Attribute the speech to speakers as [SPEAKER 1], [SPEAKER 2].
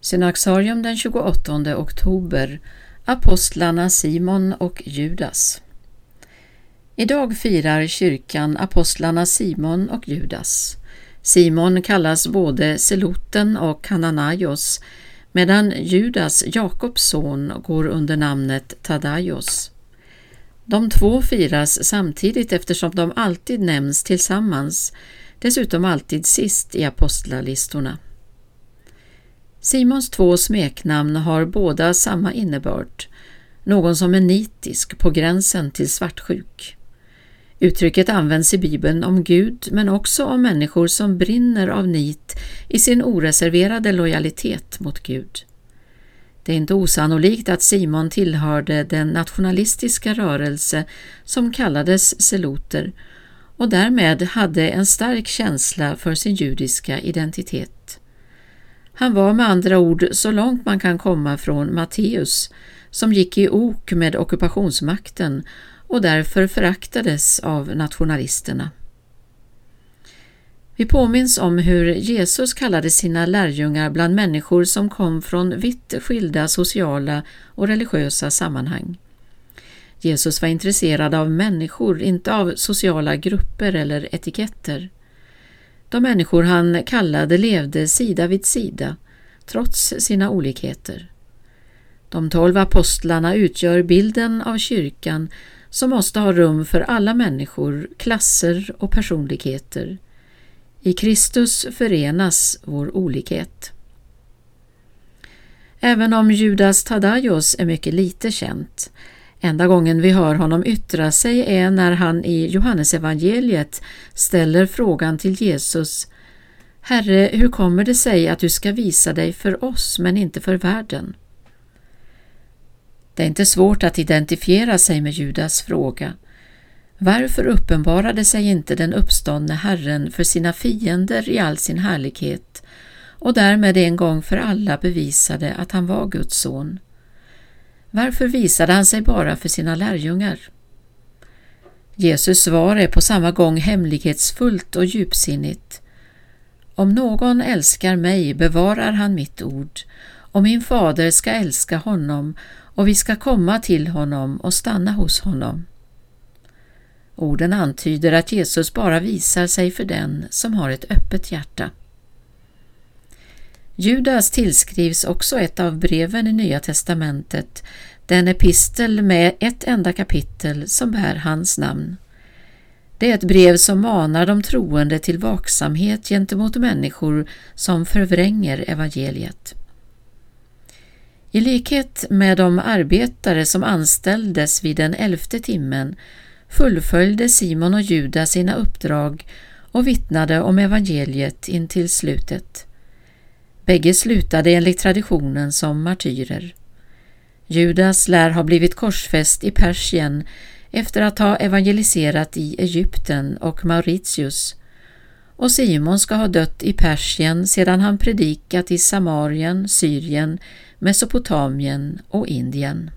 [SPEAKER 1] Synaxarium den 28 oktober Apostlarna Simon och Judas Idag firar kyrkan apostlarna Simon och Judas. Simon kallas både Seloten och Hananaios medan Judas, Jakobs son, går under namnet Tadaios. De två firas samtidigt eftersom de alltid nämns tillsammans, dessutom alltid sist i apostlalistorna. Simons två smeknamn har båda samma innebörd, någon som är nitisk på gränsen till svartsjuk. Uttrycket används i Bibeln om Gud men också om människor som brinner av nit i sin oreserverade lojalitet mot Gud. Det är inte osannolikt att Simon tillhörde den nationalistiska rörelse som kallades seloter och därmed hade en stark känsla för sin judiska identitet. Han var med andra ord så långt man kan komma från Matteus som gick i ok med ockupationsmakten och därför föraktades av nationalisterna. Vi påminns om hur Jesus kallade sina lärjungar bland människor som kom från vitt skilda sociala och religiösa sammanhang. Jesus var intresserad av människor, inte av sociala grupper eller etiketter. De människor han kallade levde sida vid sida, trots sina olikheter. De tolv apostlarna utgör bilden av kyrkan som måste ha rum för alla människor, klasser och personligheter. I Kristus förenas vår olikhet. Även om Judas Tadaios är mycket lite känt, enda gången vi hör honom yttra sig är när han i Johannesevangeliet ställer frågan till Jesus Herre, hur kommer det sig att du ska visa dig för oss men inte för världen? Det är inte svårt att identifiera sig med Judas fråga. Varför uppenbarade sig inte den uppståndne Herren för sina fiender i all sin härlighet och därmed en gång för alla bevisade att han var Guds son? Varför visade han sig bara för sina lärjungar? Jesus svar är på samma gång hemlighetsfullt och djupsinnigt. Om någon älskar mig bevarar han mitt ord och min fader ska älska honom och vi ska komma till honom och stanna hos honom. Orden antyder att Jesus bara visar sig för den som har ett öppet hjärta. Judas tillskrivs också ett av breven i Nya testamentet, den epistel med ett enda kapitel som bär hans namn. Det är ett brev som manar de troende till vaksamhet gentemot människor som förvränger evangeliet. I likhet med de arbetare som anställdes vid den elfte timmen fullföljde Simon och Judas sina uppdrag och vittnade om evangeliet intill slutet. Bägge slutade enligt traditionen som martyrer. Judas lär ha blivit korsfäst i Persien efter att ha evangeliserat i Egypten och Mauritius och Simon ska ha dött i Persien sedan han predikat i Samarien, Syrien, Mesopotamien och Indien.